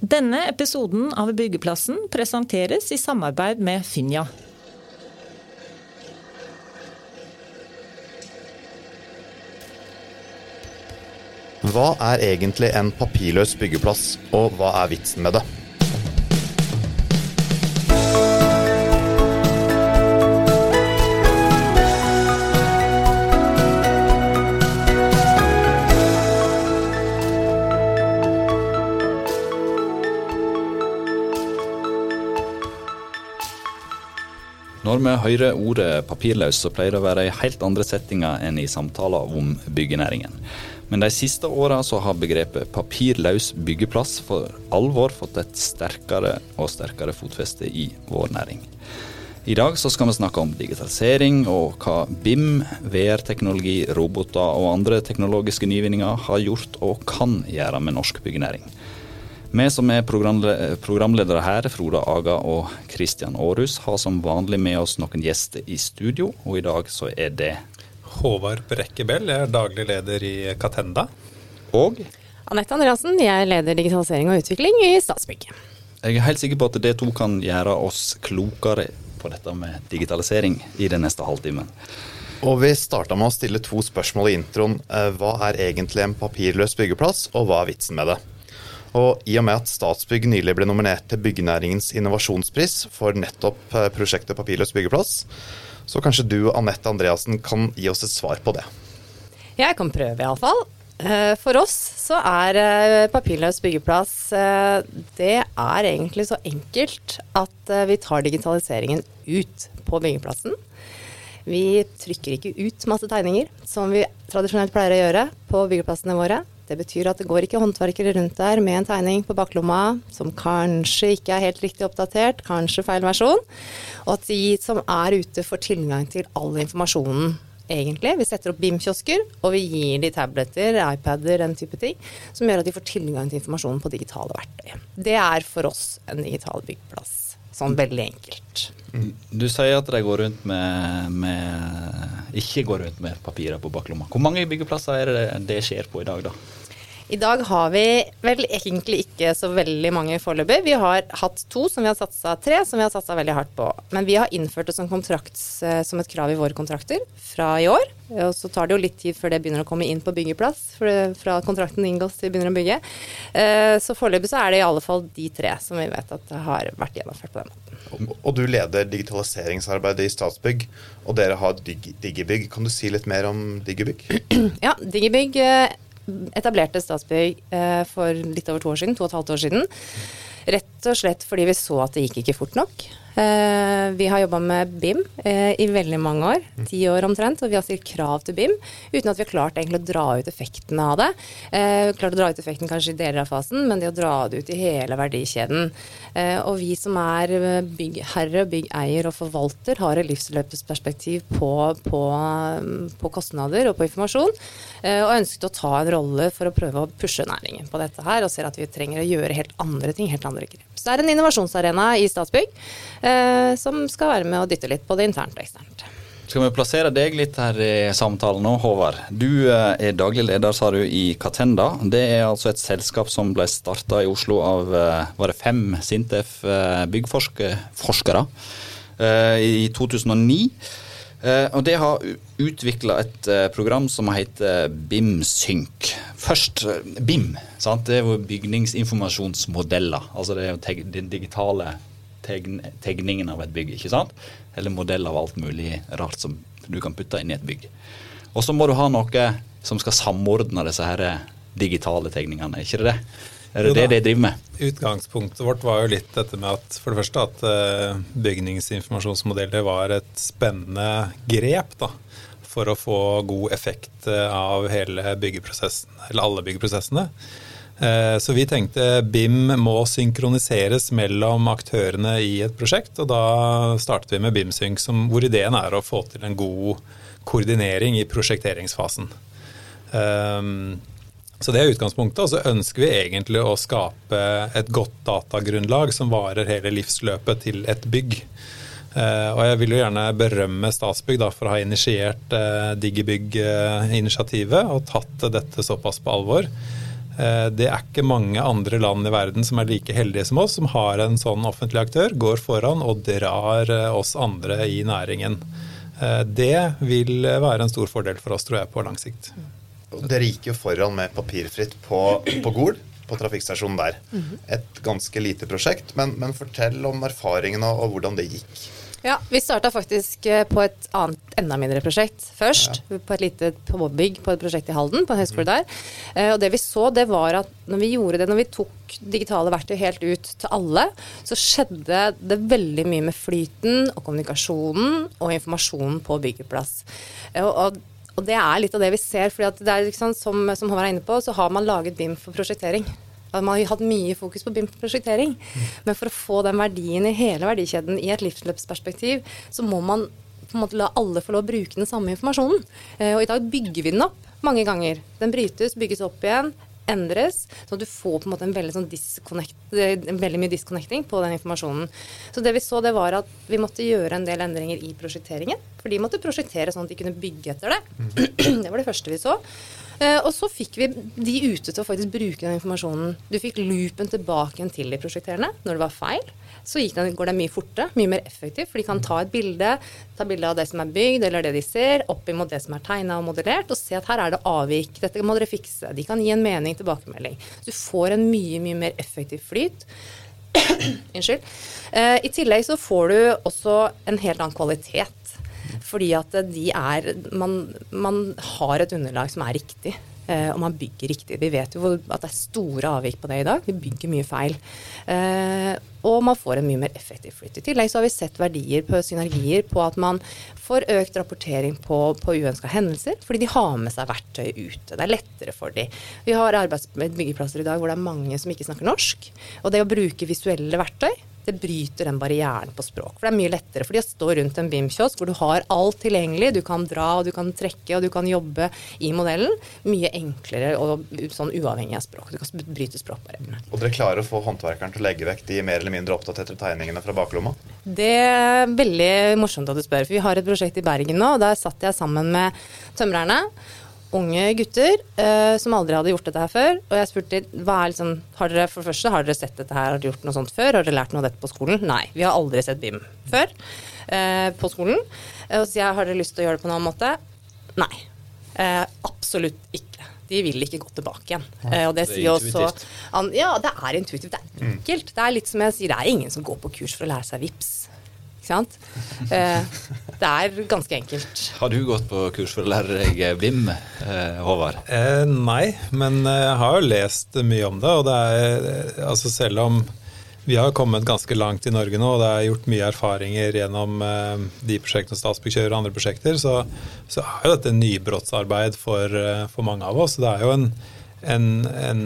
Denne episoden av Byggeplassen presenteres i samarbeid med Finja. Hva er egentlig en papirløs byggeplass, og hva er vitsen med det? Når vi hører ordet papirløs, så pleier det å være i helt andre settinger enn i samtaler om byggenæringen. Men de siste åra så har begrepet papirløs byggeplass for alvor fått et sterkere og sterkere fotfeste i vår næring. I dag så skal vi snakke om digitalisering og hva BIM, VR-teknologi, roboter og andre teknologiske nyvinninger har gjort og kan gjøre med norsk byggenæring. Vi som er programledere her, Frode Aga og Kristian Aarhus, har som vanlig med oss noen gjester i studio, og i dag så er det Håvard Brekke Bell, jeg er daglig leder i Catenda. Og Anette Andreassen, jeg er leder digitalisering og utvikling i Statsbygg. Jeg er helt sikker på at det to kan gjøre oss klokere på dette med digitalisering i den neste halvtimen. Og Vi starta med å stille to spørsmål i introen. Eh, hva er egentlig en papirløs byggeplass, og hva er vitsen med det? Og I og med at Statsbygg nylig ble nominert til Byggenæringens innovasjonspris for nettopp eh, prosjektet Papirløs byggeplass, så kanskje du, Anette Andreassen, kan gi oss et svar på det. Jeg kan prøve, iallfall. Eh, for oss så er eh, papirløs byggeplass Det er egentlig så enkelt at vi tar digitaliseringen ut på byggeplassen. Vi trykker ikke ut masse tegninger, som vi tradisjonelt pleier å gjøre på byggeplassene våre. Det betyr at det går ikke håndverkere rundt der med en tegning på baklomma som kanskje ikke er helt riktig oppdatert, kanskje feil versjon. Og at de som er ute får tilgang til all informasjonen egentlig. Vi setter opp BIM-kiosker, og vi gir de tabletter, iPader, den type ting, som gjør at de får tilgang til informasjonen på digitale verktøy. Det er for oss en digital byggeplass. Sånn veldig enkelt. Du sier at de går rundt med, med ikke går rundt med papirer på baklomma. Hvor mange byggeplasser er det det skjer på i dag, da? I dag har vi vel egentlig ikke så veldig mange foreløpig. Vi har hatt to som vi har satsa tre, som vi har satsa veldig hardt på. Men vi har innført det som, kontrakt, eh, som et krav i våre kontrakter fra i år. Og så tar det jo litt tid før det begynner å komme inn på byggeplass, fra kontrakten inngås til begynner å bygge. Eh, så foreløpig så er det i alle fall de tre som vi vet at har vært gjennomført på den måten. Og du leder digitaliseringsarbeidet i Statsbygg, og dere har Digibygg. Kan du si litt mer om Digibygg? Ja, Digibygg eh, etablerte Statsbygg eh, for litt over to år siden, to og et halvt år siden. Rett og slett fordi vi så at det gikk ikke fort nok. Eh, vi har jobba med BIM eh, i veldig mange år, ti år omtrent, og vi har stilt krav til BIM uten at vi har klart egentlig å dra ut effekten av det. Eh, klart å dra ut effekten kanskje i deler av fasen, men det å dra det ut i hele verdikjeden. Og vi som er byggherre, byggeier og forvalter, har et livsløpsperspektiv på, på, på kostnader og på informasjon, og ønsket å ta en rolle for å prøve å pushe næringen på dette her, og ser at vi trenger å gjøre helt andre ting, helt andre grep. Så det er en innovasjonsarena i Statsbygg eh, som skal være med å dytte litt både internt og eksternt. Skal vi plassere deg litt her i samtalen nå, Håvard. Du eh, er daglig leder, sa du, i Catenda. Det er altså et selskap som ble starta i Oslo av eh, var det fem Sintef eh, byggforskere i 2009. Og det har utvikla et program som heter BIM-synk. Først BIM. Sant? Det er jo bygningsinformasjonsmodeller. Altså det er jo den digitale tegningen av et bygg, ikke sant? Eller modell av alt mulig rart som du kan putte inn i et bygg. Og så må du ha noe som skal samordne disse her digitale tegningene, ikke det det? Er det det de driver med? Utgangspunktet vårt var jo litt dette med at for det første at uh, bygningsinformasjonsmodeller var et spennende grep da, for å få god effekt eh, av hele byggeprosessen, eller alle byggeprosessene. Eh, så vi tenkte BIM må synkroniseres mellom aktørene i et prosjekt, og da startet vi med BIM-synk, hvor ideen er å få til en god koordinering i prosjekteringsfasen. Ehm, så det er utgangspunktet, og så ønsker vi egentlig å skape et godt datagrunnlag som varer hele livsløpet til et bygg. Uh, og jeg vil jo gjerne berømme Statsbygg da, for å ha initiert uh, Digibygg-initiativet og tatt dette såpass på alvor. Eh, det er ikke mange andre land i verden som er like heldige som oss, som har en sånn offentlig aktør, går foran og drar eh, oss andre i næringen. Eh, det vil være en stor fordel for oss, tror jeg, på lang sikt. Dere gikk jo foran med papirfritt på, på Gol, på trafikkstasjonen der. Et ganske lite prosjekt, men, men fortell om erfaringene og hvordan det gikk. Ja, vi starta faktisk eh, på et annet, enda mindre prosjekt først. Ja. På et lite påbygg på et prosjekt i Halden, på en høyskole mm. der. Eh, og det vi så, det var at når vi gjorde det, når vi tok digitale verktøy helt ut til alle, så skjedde det veldig mye med flyten og kommunikasjonen og informasjonen på byggeplass. Eh, og, og og det er litt av det vi ser. for det er liksom, som, som Håvard er inne på, så har man laget BIM for prosjektering. Man har hatt mye fokus på BIM-prosjektering. Men for å få den verdien i hele verdikjeden i et livsløpsperspektiv, så må man på en måte la alle få lov å bruke den samme informasjonen. Eh, og i dag bygger vi den opp mange ganger. Den brytes, bygges opp igjen, endres. Så du får på en måte en veldig, sånn en veldig mye disconnecting på den informasjonen. Så det vi så, det var at vi måtte gjøre en del endringer i prosjekteringen. For de måtte prosjektere sånn at de kunne bygge etter det. Mm. Det var det første vi så. Uh, og så fikk vi de ute til å faktisk bruke den informasjonen. Du fikk loopen tilbake igjen til de prosjekterende når det var feil. Så det, går det mye fortere, mye mer effektivt. For de kan ta et bilde, ta bilde av det som er bygd eller det de ser, opp imot det som er tegna og modellert, og se at her er det avvik. Dette må dere fikse. De kan gi en mening, tilbakemelding. Så du får en mye, mye mer effektiv flyt. Unnskyld. Eh, I tillegg så får du også en helt annen kvalitet. Fordi at de er man, man har et underlag som er riktig. Eh, og man bygger riktig. Vi vet jo at det er store avvik på det i dag. Vi bygger mye feil. Eh, og man får en mye mer effektiv flytt. I tillegg så har vi sett verdier på synergier på at man får økt rapportering på, på uønska hendelser, fordi de har med seg verktøy ute. Det er lettere for dem. Vi har arbeidsbyggeplasser i dag hvor det er mange som ikke snakker norsk. Og det å bruke visuelle verktøy det bryter den barrieren på språk. For det er mye lettere for de å stå rundt en BIM-kiosk hvor du har alt tilgjengelig. Du kan dra, og du kan trekke, og du kan jobbe i modellen. Mye enklere og sånn uavhengig av språk. Du kan bryte språkbarrierene. Og dere klarer å få håndverkeren til å legge vekk de mer eller mindre oppdaterte tegningene fra baklomma? Det er veldig morsomt at du spør. For vi har et prosjekt i Bergen nå, og der satt jeg sammen med tømrerne unge gutter eh, som aldri hadde gjort dette her før. Og jeg spurte hva er liksom, har dere for det første, har dere sett dette her, har dere gjort noe sånt før? Har dere lært noe av dette på skolen? Nei, vi har aldri sett BIM før eh, på skolen. Og så jeg, har dere lyst til å gjøre det på en annen måte? Nei. Eh, absolutt ikke. De vil ikke gå tilbake igjen. Ja, og det, det sier også Ja, det er intuitivt. Det er enkelt. Det er litt som jeg sier, det er ingen som går på kurs for å lære seg VIPS. Ikke sant? Eh, det er ganske enkelt. Har du gått på kurs for å lære deg BIM, eh, Håvard? Eh, nei, men jeg har jo lest mye om det. Og det er altså selv om vi har kommet ganske langt i Norge nå, og det er gjort mye erfaringer gjennom de prosjektene Statsbygg kjører og andre prosjekter, så, så, er jo dette nybrottsarbeid for, for, mange av oss. Det er jo en, en, en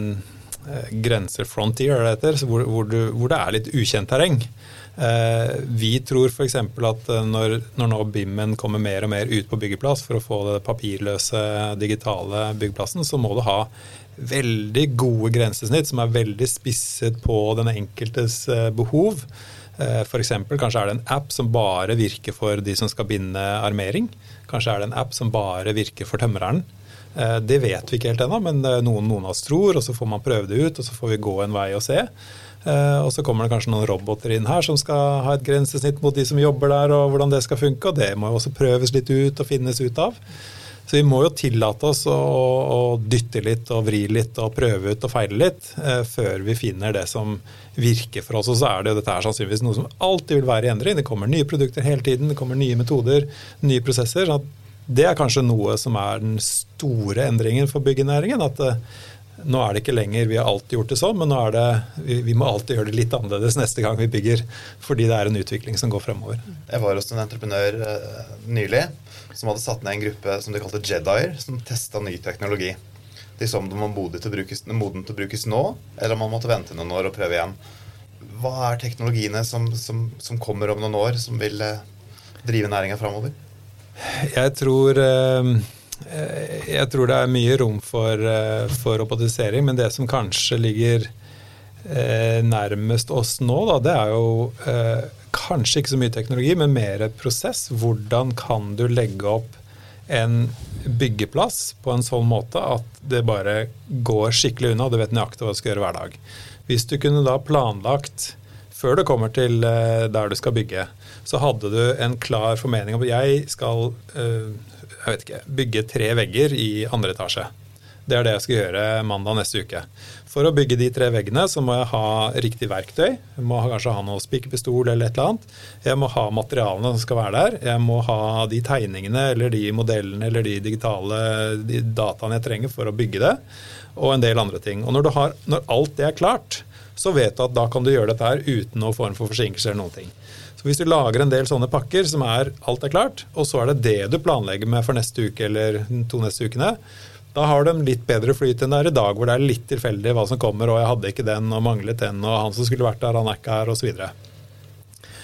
grenser frontier, det heter, hvor, hvor, du, hvor det er litt ukjent terreng. Eh, vi tror f.eks. at eh, når, når nå BIM-en kommer mer og mer ut på byggeplass for å få det papirløse, digitale byggeplassen, så må du ha veldig gode grensesnitt som er veldig spisset på den enkeltes behov behov. F.eks. kanskje er det en app som bare virker for de som skal binde armering. Kanskje er det en app som bare virker for tømreren. Det vet vi ikke helt ennå, men noen, noen av oss tror, og så får man prøve det ut, og så får vi gå en vei og se. Eh, og så kommer det kanskje noen roboter inn her som skal ha et grensesnitt mot de som jobber der, og hvordan det skal funke. Og det må jo også prøves litt ut og finnes ut av. Så vi må jo tillate oss å, å dytte litt og vri litt og prøve ut og feile litt eh, før vi finner det som virker for oss. Og så er det jo dette her sannsynligvis noe som alltid vil være i endring. Det kommer nye produkter hele tiden, det kommer nye metoder, nye prosesser. Det er kanskje noe som er den store endringen for byggenæringen. at eh, nå er det ikke lenger vi har alltid gjort det sånn, men nå er det, vi, vi, må alltid gjøre det litt annerledes neste gang vi bygger. Fordi det er en utvikling som går fremover. Jeg var hos en entreprenør uh, nylig som hadde satt ned en gruppe som de kalte Jedier, som testa ny teknologi. De så om den var moden til, moden til å brukes nå, eller om man måtte vente noen år og prøve igjen. Hva er teknologiene som, som, som kommer om noen år, som vil uh, drive næringa framover? Jeg tror uh, jeg tror det er mye rom for, eh, for robotisering, men det som kanskje ligger eh, nærmest oss nå, da, det er jo kanskje ikke så mye teknologi, men mer prosess. Hvordan kan du legge opp en byggeplass på en sånn måte at det bare går skikkelig unna, og du vet nøyaktig hva du skal gjøre hver dag. Hvis du kunne da planlagt før du kommer til eh, der du skal bygge, så hadde du en klar formening om at jeg skal eh, jeg ikke, bygge tre vegger i andre etasje. Det er det jeg skal gjøre mandag neste uke. For å bygge de tre veggene så må jeg ha riktig verktøy. Jeg må kanskje ha noe spikerpistol eller et eller annet. Jeg må ha materialene som skal være der. Jeg må ha de tegningene eller de modellene eller de digitale de dataene jeg trenger for å bygge det. Og en del andre ting. Og når, har, når alt det er klart, så vet du at da kan du gjøre dette her uten noen form for forsinkelse eller noen ting. Så Hvis du lager en del sånne pakker som er alt er klart, og så er det det du planlegger med for neste uke eller to neste ukene, da har de litt bedre flyt enn det er i dag, hvor det er litt tilfeldig hva som kommer, og jeg hadde ikke den og manglet den, og han som skulle vært der, han er ikke her, osv. Så, videre.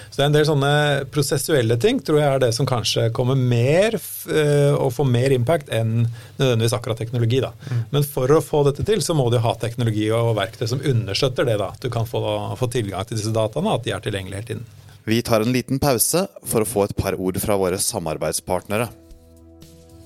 så det er en del sånne prosessuelle ting tror jeg er det som kanskje kommer mer øh, og får mer impact enn nødvendigvis akkurat teknologi. da. Mm. Men for å få dette til, så må du ha teknologi og verktøy som understøtter det. da. Du kan få, få tilgang til disse dataene, at de er tilgjengelige hele tiden. Vi tar en liten pause for å få et par ord fra våre samarbeidspartnere.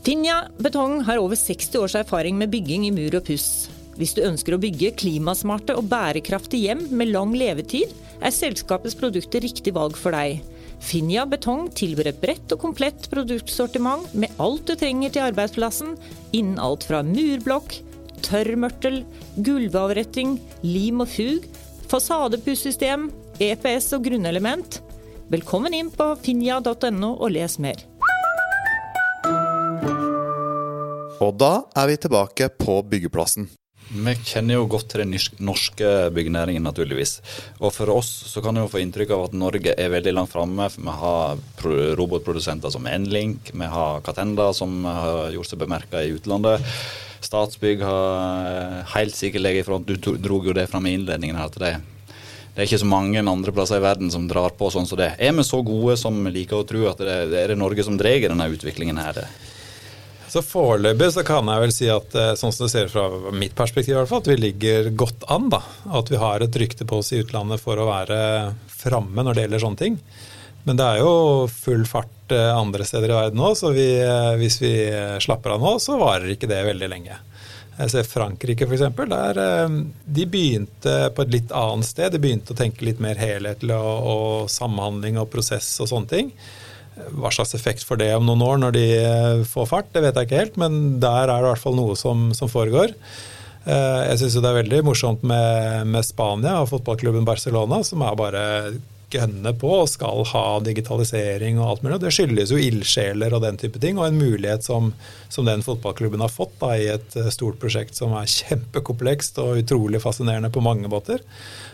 Finja Betong har over 60 års erfaring med bygging i mur og puss. Hvis du ønsker å bygge klimasmarte og bærekraftige hjem med lang levetid, er selskapets produkter riktig valg for deg. Finja Betong tilbyr et bredt og komplett produktsortiment med alt du trenger til arbeidsplassen, innen alt fra murblokk, tørrmørtel, gulvavretting, lim og fug, fasadepusssystem, EPS og grunnelement. Velkommen inn på finja.no og les mer. Og da er vi tilbake på byggeplassen. Vi kjenner jo godt til den norske byggenæringen, naturligvis. Og for oss så kan vi jo få inntrykk av at Norge er veldig langt framme. Vi har robotprodusenter som Enlink, vi har Catenda som har gjort seg bemerka i utlandet. Statsbygg har eh, helt sikkert ligget i front. Du dro jo det fram i innledningen her til det. Det er ikke så mange andre plasser i verden som drar på sånn som det. Er vi så gode som vi liker å tro at det er det Norge som drar denne utviklingen her? Så Foreløpig så kan jeg vel si at eh, sånn som det ser fra mitt perspektiv, i hvert fall, at vi ligger godt an. da. At vi har et rykte på oss i utlandet for å være framme når det gjelder sånne ting. Men det er jo full fart eh, andre steder i verden òg, så vi, eh, hvis vi slapper av nå, så varer ikke det veldig lenge. Jeg ser Frankrike f.eks. Der de begynte på et litt annet sted. De begynte å tenke litt mer helhetlig og, og samhandling og prosess og sånne ting. Hva slags effekt får det om noen år når de eh, får fart, det vet jeg ikke helt, men der er det i hvert fall noe som, som foregår. Eh, jeg syns det er veldig morsomt med, med, Spania og fotballklubben Barcelona, som er bare gønne på og skal ha digitalisering og alt mulig. Det skyldes jo ildsjeler og den type ting, og en mulighet som, som den fotballklubben har fått da, i et eh, stort prosjekt som er kjempekomplekst og utrolig fascinerende på mange måter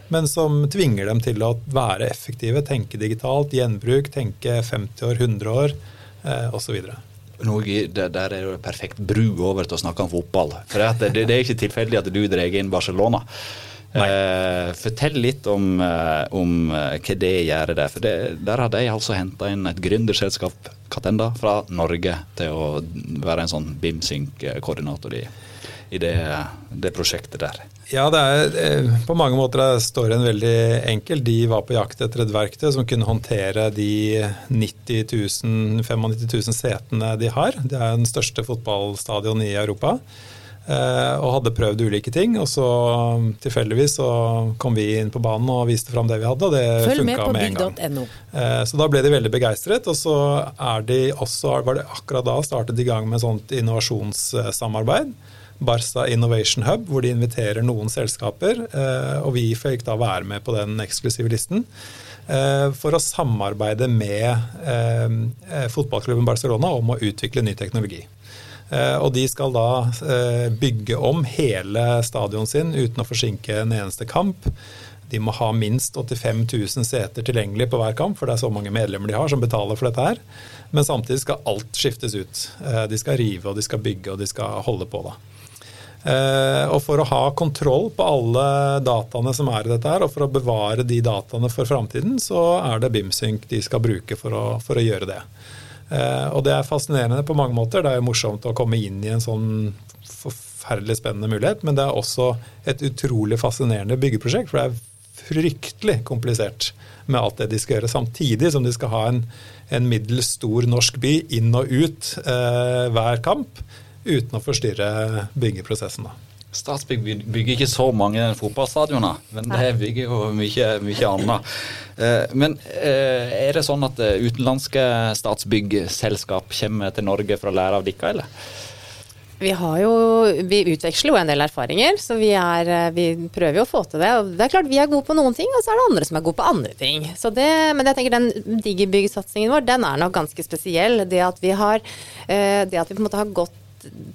men som tvinger dem til å være effektive, tenke digitalt, gjenbruk, tenke 50 år, 100 år eh, osv. Der er det perfekt bru over til å snakke om fotball. For det, det, er ikke tilfeldig at du drar inn Barcelona. Eh, fortell litt om, eh, om, eh, hva det gjør der. For det, Der har de altså henta inn et gründerselskap, Katenda, fra Norge til å være en sånn BIM-synk-koordinator i, i det, det prosjektet der. Ja, det er, eh, på mange måter er storyen veldig enkel. De var på jakt etter et verktøy som kunne håndtere de 90 000, 95 000 setene de har. Det er den største fotballstadion i Europa. Eh, og hadde prøvd ulike ting. Og så tilfeldigvis så kom vi inn på banen og viste fram det vi hadde, og det funka med en gang. Eh, så da ble de veldig begeistret. Og så er de også, var det akkurat da startet de i gang med sånt innovasjonssamarbeid Barca Innovation Hub, hvor de inviterer noen selskaper. Eh, og vi fikk da være med på den eksklusive listen for å samarbeide med eh, fotballklubben Barcelona om å utvikle ny teknologi. Og de skal da bygge om hele stadion sin uten å forsinke en eneste kamp. De må ha minst 85 000 seter tilgjengelig på hver kamp, for det er så mange medlemmer de har som betaler for dette her. Men samtidig skal alt skiftes ut. De skal rive, og de skal bygge, og de skal holde på. da. Eh, og for å ha kontroll på alle dataene som er i dette, her, og for å bevare de dataene for framtiden, så er det BIMSync de skal bruke for å, for å gjøre det. Eh, og det er fascinerende på mange måter. Det er jo morsomt å komme inn i en sånn forferdelig spennende mulighet, men det er også et utrolig fascinerende byggeprosjekt. For det er fryktelig komplisert med alt det de skal gjøre, samtidig som de skal ha en, en middels stor norsk by inn og ut eh, hver kamp, uten å forstyrre byggeprosessen. da. Statsbygg bygger ikke så mange fotballstadioner, men det bygger jo mye, mye annet. Eh, men eh, er det sånn at eh, utenlandske statsbyggselskap kommer til Norge for å lære av dere, eller? Vi, har jo, vi utveksler jo en del erfaringer, så vi, er, vi, prøver jo å få til det. Og det er klart Vi er gode på noen ting, og så er det andre som er gode på andre ting. Det, men jeg tenker den Digibygg-satsingen vår den er nok ganske spesiell. Det at vi har, det at vi på en måte har gått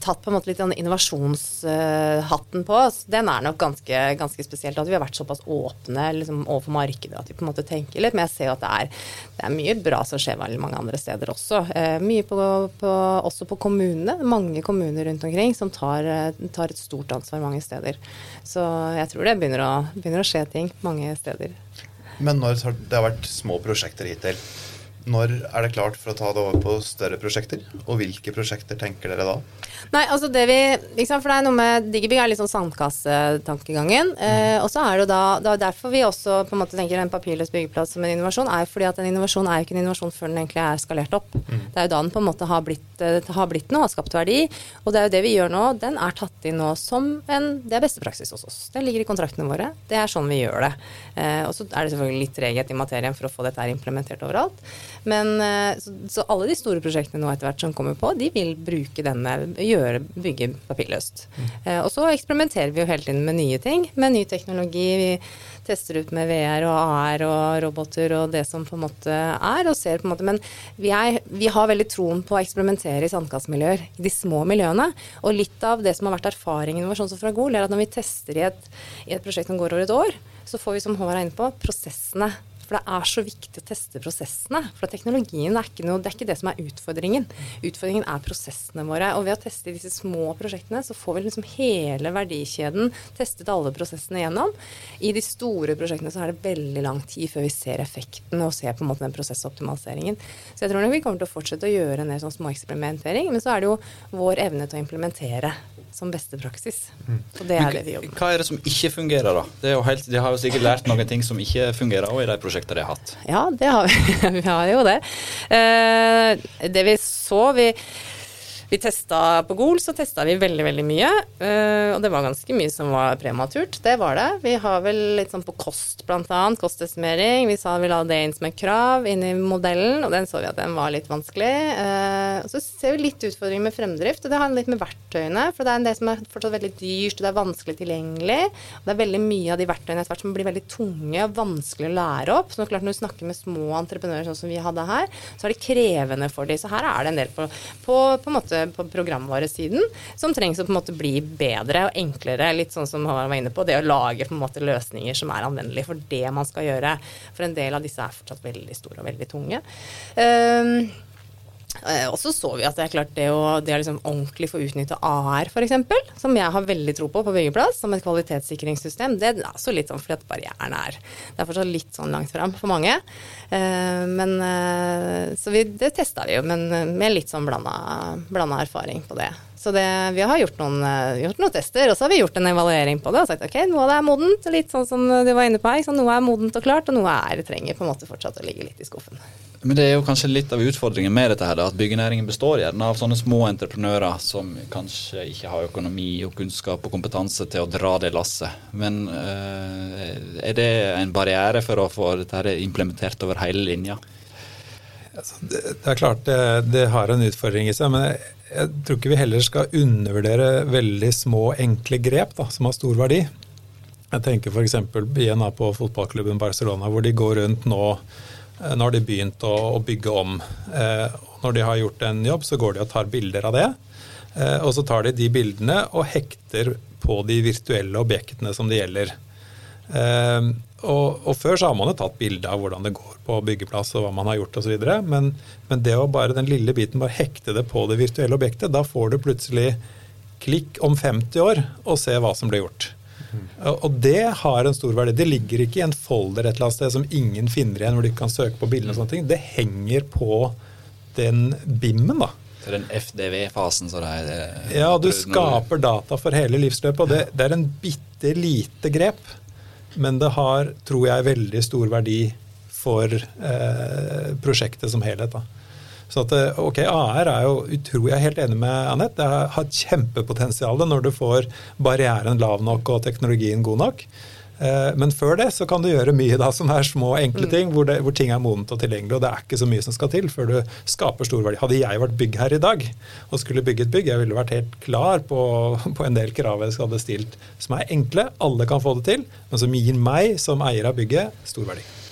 tatt på en måte litt innovasjonshatten på oss, den er nok ganske, ganske spesielt. At vi har vært såpass åpne liksom, overfor markedet at vi på en måte tenker litt. Men jeg ser jo at det er, det er mye bra som skjer veldig mange andre steder også. Eh, mye på, på, også på kommunene. Mange kommuner rundt omkring som tar, tar, et stort ansvar mange steder. Så jeg tror det begynner å, begynner å skje ting mange steder. Men når det har vært små prosjekter hittil, når er det klart for å ta det over på større prosjekter? Og hvilke prosjekter tenker dere da? Nei, altså det vi, liksom, for det er noe med Digibig er litt sånn sandkassetankegangen. Eh, og så er det jo da, det er derfor vi også på en måte tenker en papirløs byggeplass som en innovasjon, er fordi at en innovasjon er jo ikke en innovasjon før den egentlig er skalert opp. Mm. Det er jo da den på en måte har blitt, uh, har blitt noe, har skapt verdi. Og det er jo det vi gjør nå. Den er tatt inn nå som en Det er beste praksis hos oss. Det ligger i kontraktene våre. Det er sånn vi gjør det. Eh, og så er det selvfølgelig litt treghet i materien for å få dette her implementert overalt. Men eh, så, så, alle de store prosjektene nå etter hvert som kommer på, de vil bruke denne, gjøre, bygge papirløst. Eh, og så eksperimenterer vi jo hele tiden med nye ting, med ny teknologi. Vi tester ut med VR og AR og roboter og det som på en måte er, og ser på en måte Men vi, er, vi har veldig troen på å eksperimentere i sandkassemiljøer, i de små miljøene. Og litt av det som har vært erfaringen vår sånn som fra Gol, er at når vi tester i et, i et prosjekt som går over et år, så får vi, som Håvard er inne på, prosessene for det er så viktig å teste prosessene. For teknologien er ikke, noe, det er ikke det som er utfordringen. Utfordringen er prosessene våre. Og ved å teste disse små prosjektene, så får vi liksom hele verdikjeden testet alle prosessene gjennom. I de store prosjektene så er det veldig lang tid før vi ser effekten og ser på en måte den prosessoptimaliseringen. Så jeg tror nok vi kommer til å fortsette å gjøre en del sånn småeksperimentering. Men så er det jo vår evne til å implementere som beste praksis. Mm. Og det er Men, det vi jobber med. Hva er det som ikke fungerer, da? Helt, de har jo sikkert lært noen ting som ikke fungerer òg i de prosjektene de har hatt? Ja, det har vi. vi har jo det. Uh, det vi så vi vi testa på Gol, så testa vi veldig, veldig mye. Uh, og det var ganske mye som var prematurt. Det var det. Vi har vel litt sånn på kost, blant annet. Kostestimering. Vi sa vi la det inn som et krav inn i modellen, og den så vi at den var litt vanskelig. Uh, så ser vi litt utfordringer med fremdrift, og det har litt med verktøyene. For det er en del som er fortsatt veldig dyrt, og det er vanskelig tilgjengelig. Og det er veldig mye av de verktøyene etter hvert som blir veldig tunge og vanskelig å lære opp. Så klart når du snakker med små entreprenører sånn som vi hadde her, så er det krevende for dem. Så her er det en del på, på, på en måte på programvaresiden som trengs å på en måte bli bedre og enklere. Litt sånn som han var inne på, det å lage på en måte løsninger som er anvendelige for det man skal gjøre. For en del av disse er fortsatt veldig store og veldig tunge. Eh, og så så vi at det er klart det å, det å liksom ordentlig få utnytte AR f.eks., som jeg har veldig tro på på byggeplass, som et kvalitetssikringssystem, det er også litt sånn fordi at barrieren er Det er fortsatt litt sånn langt fram for mange. Eh, men eh, Så vi, det testa vi jo, men med litt sånn blanda erfaring på det. Så det, vi har gjort noen, gjort noen, tester, og så har vi gjort en evaluering på det og sagt ok, noe av det er modent, litt sånn som du var inne på her. Noe er modent og klart, og noe er, trenger på en måte fortsatt å ligge litt i skuffen. Men det er jo kanskje litt av utfordringen med dette her, at byggenæringen består gjerne av sånne små entreprenører som kanskje ikke har økonomi og kunnskap og kompetanse til å dra det lasset. Men øh, er det en barriere for å få dette her implementert over hele linja? Altså, det, er klart det, det, har en utfordring i seg, men jeg, tror ikke vi heller skal undervurdere veldig små, enkle grep da, som har stor verdi. Jeg tenker f.eks. igjen på fotballklubben Barcelona, hvor de går rundt nå nå har de begynt å bygge om. Eh, når de har gjort en jobb, så går de og tar bilder av det. Eh, og så tar de de bildene og hekter på de virtuelle objektene som det gjelder. Og, og, før så har man jo tatt bilde av hvordan det går på byggeplass og hva man har gjort osv. Men, men det å bare den lille biten bare hekte det på det virtuelle objektet, da får du plutselig klikk om 50 år og se hva som ble gjort. Og det har en stor verdi. Det ligger ikke i en folder et eller annet sted som ingen finner igjen, hvor de kan søke på bildene og sånne ting. Det henger på den BIM-en, da. Så den FDV-fasen så det er Ja, du skaper data for hele livsløpet. Og det, det er en bitte lite grep men det har, tror jeg, veldig stor verdi for eh, prosjektet som helhet. da. Så at, eh, ok, AR er jo utrolig, Jeg er helt enig med Anette. Det har et kjempepotensial når du får barrieren lav nok og teknologien god nok. Eh, men før det så kan du gjøre mye da som er små, enkle ting, hvor, det, hvor ting er modent og tilgjengelig. Og det er ikke så mye som skal til før du skaper stor verdi. Hadde jeg vært byggherre i dag og skulle bygge et bygg, jeg ville vært helt klar på, på en del krav jeg hadde stilt som er enkle, alle kan få det til, men som gir meg som eier av bygget stor verdi.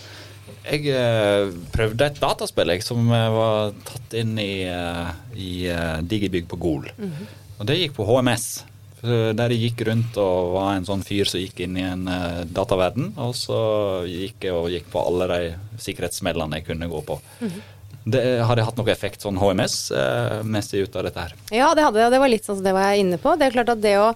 Jeg eh, prøvde et dataspill jeg, som eh, var tatt inn i, i Digibygg på Gol. Mm -hmm. Og det gikk på HMS. Der jeg gikk rundt og var en sånn fyr som gikk inn i en dataverden. Og så gikk jeg og gikk på alle de sikkerhetssmellene jeg kunne gå på. Mm -hmm. Det, har det hatt noe effekt, sånn HMS-messig uh, ut av dette her? Ja, det hadde det. Det var litt sånn som det var jeg inne på. Det er klart at det å,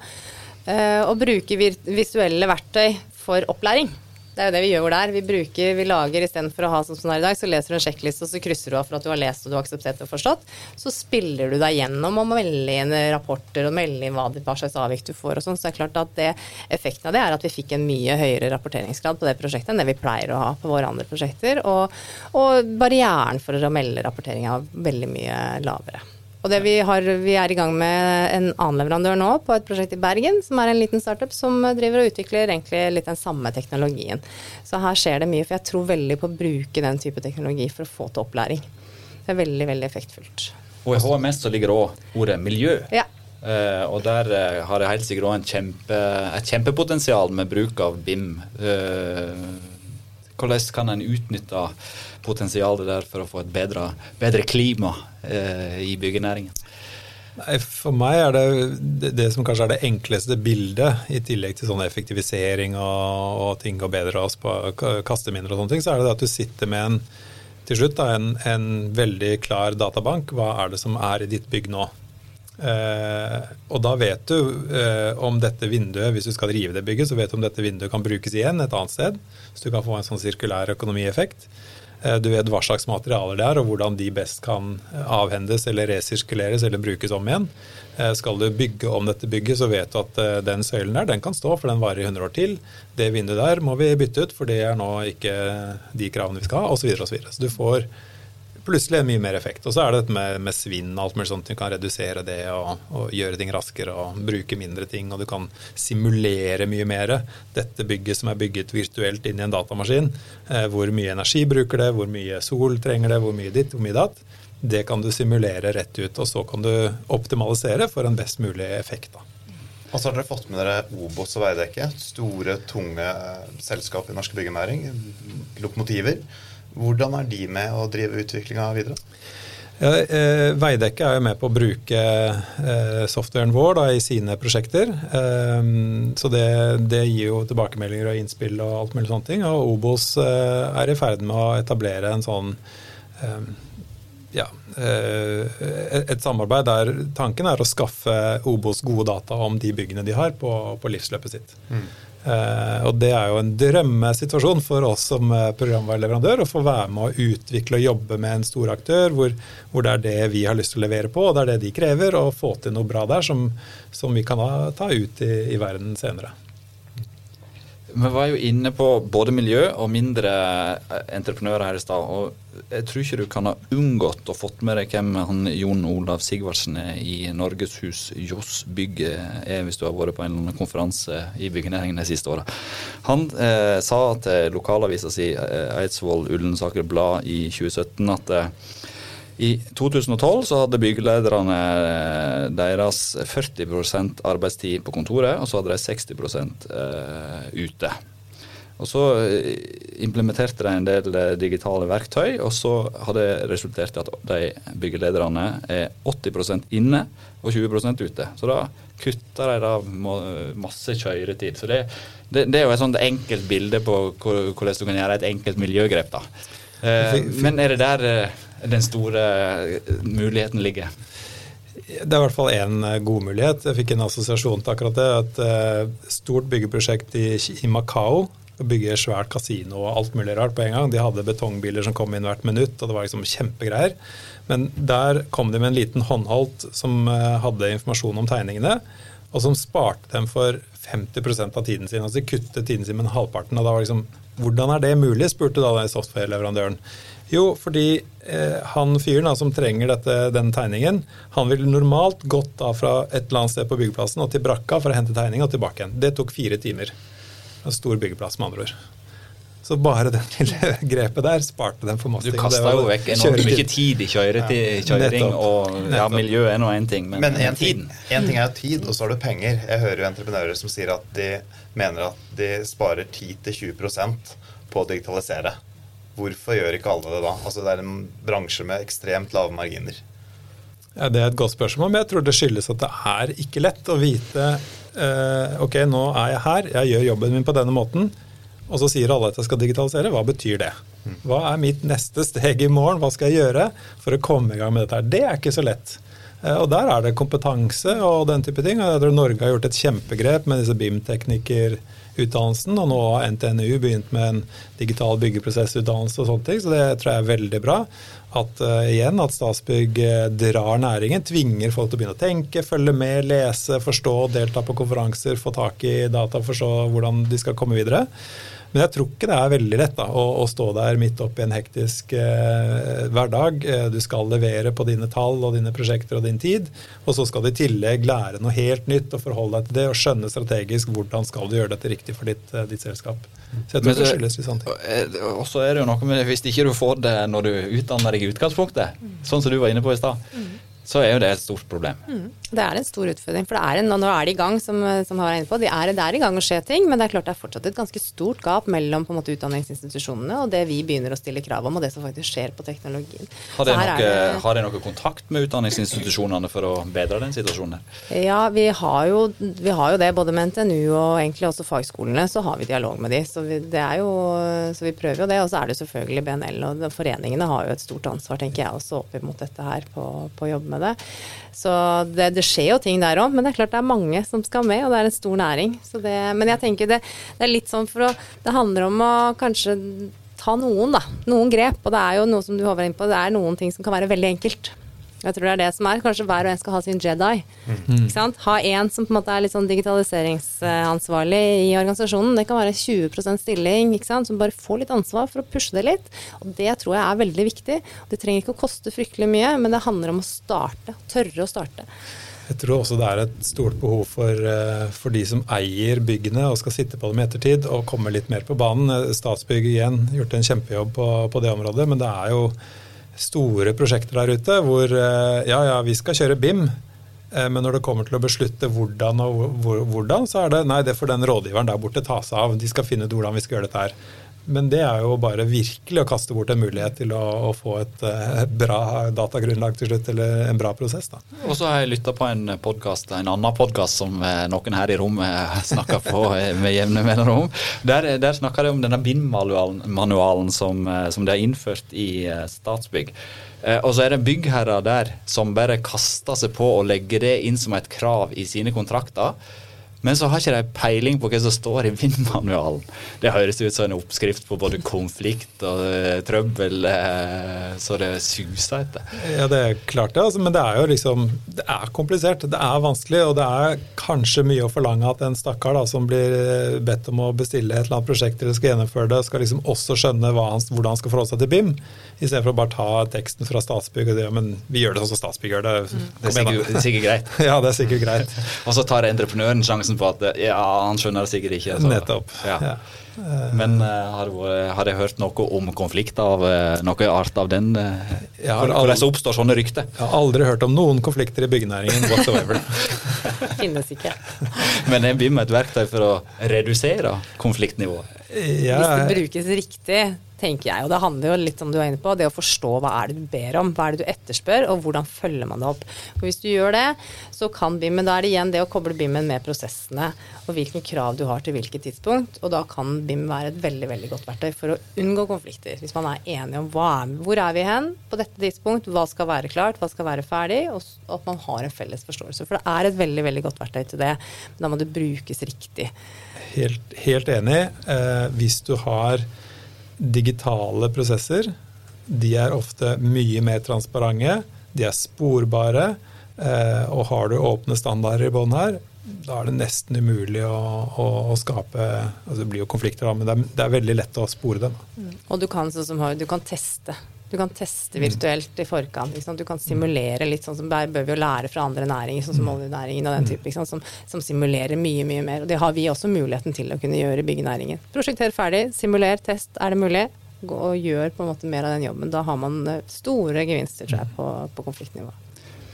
uh, å bruke visuelle verktøy for opplæring det er jo det vi gjør der. Vi bruker, vi lager istedenfor å ha sånn som det er i dag, så leser du en sjekkliste, og så krysser du av for at du har lest og du har akseptert og forstått. Så spiller du deg gjennom og melder inn rapporter og melder inn hva, hva, slags avvik du får og sånn. Så det er klart at det, effekten av det er at vi fikk en mye høyere rapporteringsgrad på det prosjektet enn det vi pleier å ha på våre andre prosjekter. Og, og barrieren for å melde rapportering er veldig mye lavere. Og vi, har, vi, er i gang med en annen leverandør nå på et prosjekt i Bergen, som er en liten startup som driver og utvikler egentlig litt den samme teknologien. Så her skjer det mye, for jeg tror veldig på å bruke den type teknologi for å få til opplæring. Det er veldig, veldig effektfullt. Og i HMS så ligger det òg ordet miljø. Ja. Uh, og der uh, har jeg helt sikkert òg kjempe, et kjempepotensial med bruk av BIM. Uh, hvordan kan en utnytte potensialet der for å få et bedre, bedre klima eh, i byggenæringen? Nei, For meg er det, det, det som kanskje er det enkleste bildet, i tillegg til sånn effektivisering og, og ting går bedre og på kaste mindre og sånne ting, så er det at du sitter med en til slutt da, en, en veldig klar databank. Hva er det som er i ditt bygg nå? Eh, og da vet du eh, om dette vinduet, hvis du skal rive det bygget, så vet du om dette vinduet kan brukes igjen et annet sted. Så du kan få en sånn sirkulær økonomieffekt. Eh, du vet hva slags materialer det er, og hvordan de best kan avhendes eller resirkuleres eller brukes om igjen. Eh, skal du bygge om dette bygget, så vet du at eh, den søylen der den kan stå, for den varer i 100 år til. Det vinduet der må vi bytte ut, for det er nå ikke de kravene vi skal ha, osv. Så, videre, og så, videre. så du får plutselig mye mer effekt. Og så er det dette med, med svinn og alt mulig sånt. Du kan redusere det og, og, gjøre ting raskere og bruke mindre ting. Og du kan simulere mye mer dette bygget som er bygget virtuelt inn i en datamaskin. Eh, hvor mye energi bruker det, hvor mye sol trenger det, hvor mye ditt, hvor mye datt. Det kan du simulere rett ut, og så kan du optimalisere for en best mulig effekt. da. Og så har dere fått med dere Obos og Veidekke, store, tunge selskap i norsk byggenæring. Lokomotiver. Hvordan er de med å drive utviklinga videre? Ja, eh, Veidekke er jo med på å bruke eh, softwaren vår da, i sine prosjekter. Eh, så det, det, gir jo tilbakemeldinger og innspill og alt mulig sånne ting. Og Obos eh, er i ferd med å etablere en sånn eh, ja, eh, et samarbeid der tanken er å skaffe Obos gode data om de byggene de har på, på livsløpet sitt. Mm. Uh, og Det er jo en drømmesituasjon for oss som uh, programvareleverandør å få være med å utvikle og jobbe med en stor aktør hvor, hvor, det er det vi har lyst til å levere på, og det er det de krever, og få til noe bra der som, som vi kan ta ut i, i verden senere. Vi var jo inne på både miljø og mindre eh, entreprenører her i stad. og Jeg tror ikke du kan ha unngått å fått med deg hvem han Jon Olav Sigvardsen er i Norges Hus Johs Bygg er, hvis du har vært på en eller annen konferanse i byggenæringen de siste åra. Han eh, sa til lokalavisa si eh, Eidsvoll Ullensaker Blad i 2017 at eh, i 2012 så hadde byggelederne eh, deres 40% arbeidstid på kontoret, og så hadde de 60 eh, ute. Og Så eh, implementerte de en del digitale verktøy, og så har det resultert i at de byggelederne er 80% inne og 20% ute. Så da kutter de da masse kjøretid. Så det, det, det er jo et sånt enkelt bilde på hvordan du kan gjøre et enkelt miljøgrep. da. Men er det der den store eh, muligheten ligger? Det er i hvert fall én eh, god mulighet. Jeg fikk en assosiasjon til akkurat det. Et stort byggeprosjekt i, i Macau. Å bygge svært kasino og alt mulig rart på en gang. De hadde betongbiler som kom inn hvert minutt, og det var liksom kjempegreier. Men der kom de med en liten håndholdt som hadde informasjon om tegningene. og som sparte dem for 50% av tiden sin. Altså de kuttet tiden sin med halvparten. og da var liksom, Hvordan er det mulig, spurte da den software-leverandøren. Jo, fordi eh, han fyren som trenger dette, den tegningen, han ville normalt gått da fra et eller annet sted på byggeplassen og til brakka for å hente tegning og tilbake igjen. Det tok fire timer. En stor byggeplass, med andre ord. Så bare den lille grepet der sparte dem for masse Du kasta jo vekk enormt mye tid i kjøring, og ja, miljø er nå én ting, men, men en, ting, en ting er jo tid, og så har du penger. Jeg hører jo entreprenører som sier at de mener at de sparer 10-20% på å digitalisere. Hvorfor gjør ikke alle det da? Altså Det er en bransje med ekstremt lave marginer. Ja, Det er et godt spørsmål, men jeg tror det skyldes at det er ikke lett å vite eh, Ok, nå er jeg her, jeg gjør jobben min på denne måten og så sier alle at jeg skal digitalisere. Hva betyr det? Hva er mitt neste steg i morgen? Hva skal jeg gjøre for å komme i gang med dette? her? Det er ikke så lett. Eh, og der er det kompetanse og den type ting. Jeg tror Norge har gjort et kjempegrep med disse BIM-teknikerutdannelsen, og nå har NTNU begynt med en digital byggeprosessutdannelse og sånne ting, så det tror jeg er veldig bra. At uh, igjen at Statsbygg uh, drar næringen, tvinger folk til å begynne å tenke, følge med, lese, forstå, delta på konferanser, få tak i data, forstå hvordan de skal komme videre. Men jeg tror ikke det er veldig lett da, å, å, stå der midt oppi en hektisk eh, hverdag. Eh, du skal levere på dine tall og dine prosjekter og din tid. Og så skal du i tillegg lære noe helt nytt og forholde deg til det og skjønne strategisk hvordan skal du gjøre dette riktig for ditt, eh, ditt selskap. Så jeg tror det skyldes litt sånn. Og så er det jo noe med Hvis ikke du får det når du utdanner deg i utgangspunktet, sånn som du var inne på i stad, så er jo det et stort problem. Mm. Det er en stor utfordring. For er en, nå er de i gang, som, som har inne på. De er, det er i gang å skje ting, men det er klart det er fortsatt et ganske stort gap mellom måte utdanningsinstitusjonene og det vi begynner å stille krav om, og det som faktisk skjer på teknologien. Har dere noe, det, noe, kontakt med utdanningsinstitusjonene for å bedre den situasjonen? Ja, vi har, jo, vi har jo det. Både med NTNU og egentlig også fagskolene, så har vi dialog med de. Så vi, jo, så vi prøver jo det. Og så er det selvfølgelig BNL, og foreningene har jo et stort ansvar, tenker jeg, også opp mot dette her på, på jobb med det. Så det, det skjer jo ting der òg, men det er klart det er mange som skal med, og det er en stor næring. Det, men jeg tenker det, det, er litt sånn for å Det handler om å kanskje ta noen, da. Noen grep. Og det er jo noe som du håper inn på, det er noen ting som kan være veldig enkelt. Jeg tror det er det som er. Kanskje hver og en skal ha sin Jedi. Mm. Ha en som på en måte er litt sånn digitaliseringsansvarlig i organisasjonen. Det kan være 20% stilling, ikke sant? som bare får litt ansvar for å pushe det litt. Og det tror jeg er veldig viktig. Det trenger ikke å koste fryktelig mye, men det handler om å starte. Tørre å starte. Jeg tror også det er et stort behov for, eh, for, de som eier byggene og skal sitte på dem i ettertid, å komme litt mer på banen. Statsbygg igjen gjort en kjempejobb på, på det området, men det er jo store prosjekter der ute hvor eh, ja, ja, vi skal kjøre BIM. Eh, men når det kommer til å beslutte hvordan og hvordan, så er det nei, det får den rådgiveren der borte ta seg av. De skal finne ut hvordan vi skal gjøre dette her. Men det er jo bare virkelig å kaste bort en mulighet til å, å få et uh, bra datagrunnlag til slutt, eller en bra prosess. da. Og så har jeg lytta på en podcast, en annen podkast som uh, noen her i rommet snakker på med jevne mellomrom. Der, der snakker de om denne BIM-manualen som, som de har innført i Statsbygg. Og så er det byggherrer der som bare kaster seg på å legge det inn som et krav i sine kontrakter. Men så har ikke de peiling på hva som står i vindmanualen. Det høres ut som en oppskrift på både konflikt og uh, trøbbel, uh, så det suser etter. Ja, det er klart det, altså, men det er jo liksom Det er komplisert. Det er vanskelig, og det er kanskje mye å forlange at en stakkar da, som blir eh, bedt om å bestille et eller annet prosjekt eller skal gjennomføre det, skal liksom også skjønne han, hvordan han skal forholde seg til BIM, i stedet for å bare ta teksten fra Statsbygg og ja, men vi gjør det sånn som Statsbygg gjør det. Mm. Det er sikkert, sikkert greit. ja, det er sikkert greit. og så tar entreprenøren sjansen på at ja, han skjønner det sikkert ikke. Så. Nettopp. Ja. Ja. Men uh, har, har, jeg hørt noe om konflikt av uh, noe art av den? Uh, aldri, hvordan oppstår sånne rykter? Jeg har aldri hørt om noen konflikter i byggenæringen whatsoever. Finnes ikke. Men er BIM et verktøy for å redusere konfliktnivået? Ja. Hvis det brukes riktig, tenker jeg. Og det handler jo litt om du er inne på, det å forstå hva er det du ber om, hva er det du etterspør, og hvordan følger man det opp. For Hvis du gjør det, så kan BIM-en, da er det igjen det å koble BIM-en med prosessene, og hvilke krav du har til hvilket tidspunkt. Og da kan BIM være et veldig veldig godt verktøy for å unngå konflikter. Hvis man er enig om hva, hvor er vi hen på dette tidspunkt, hva skal være klart, hva skal være ferdig, og at man har en felles forståelse. For det er et veldig veldig godt verktøy til det, men da må det brukes riktig. Helt, helt enig. Eh, hvis du har digitale prosesser. De er ofte mye mer transparente, de er sporbare. Eh, og har du åpne standarder i bånn her, da er det nesten umulig å, å, å skape altså Det blir jo konflikter, da, men det er, det er veldig lett å spore dem. Og du kan, sånn som, du kan teste. Du kan teste virtuelt i forkant. Du kan simulere litt sånn som der bør vi jo lære fra andre næringer, sånn som oljenæringen og den type, som, som, simulerer mye, mye mer. Og det har vi også muligheten til å kunne gjøre i byggenæringen. Prosjekter ferdig, simuler, test, er det mulig? Gå og gjør på en måte mer av den jobben. Da har man eh, store gevinster, tror jeg, på, på konfliktnivå.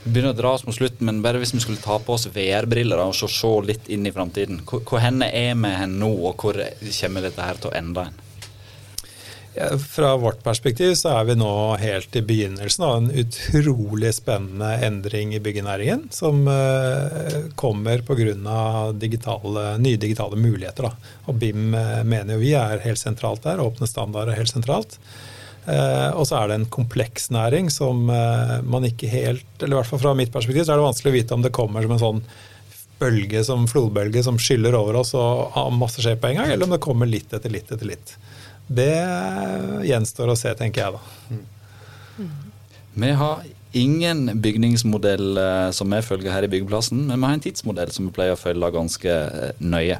Vi begynner å dra oss mot slutten, men bare hvis vi skulle ta på oss VR-briller og se, litt inn i framtiden. Hvor, hvor henne er vi hen nå, og hvor kommer dette her til å ende hen? Fra vårt perspektiv så er vi nå helt i begynnelsen av en utrolig spennende endring i byggenæringen, som uh, kommer pga. Nye digitale muligheter. Da. Og BIM uh, mener jo vi er helt sentralt der. Åpne standarder er helt sentralt. Eh, og så er det en kompleks næring som eh, man ikke helt Eller i hvert fall fra mitt perspektiv så er det vanskelig å vite om det kommer som en sånn bølge som flodbølge som skyller over oss og masse skjer på en gang, eller om det kommer litt etter litt etter litt. Det gjenstår å se, tenker jeg da. Mm. Vi har ingen bygningsmodell eh, som vi følger her i byggeplassen, men vi har en tidsmodell som vi pleier å følge ganske eh, nøye.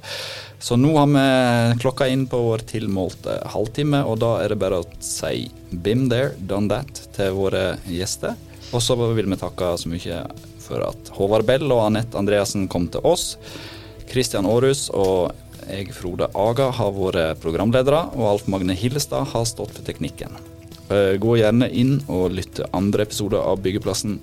Så nå har vi klokka inn på vår tilmålte halvtime, og da er det bare å si 'bim there, done that' til våre gjester. Og så vil vi takke så mye for at Håvard Bell og Anette Andreassen kom til oss. Kristian Aarhus og jeg, Frode Aga, har vært programledere, og Alf Magne Hillestad har stått for teknikken. Eh, gå gjerne inn og lytt til andre episoder av Byggeplassen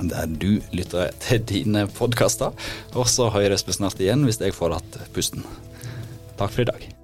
der du lytter til dine podkaster. Og så høres vi snart igjen hvis jeg får hatt pusten. Takk for i dag.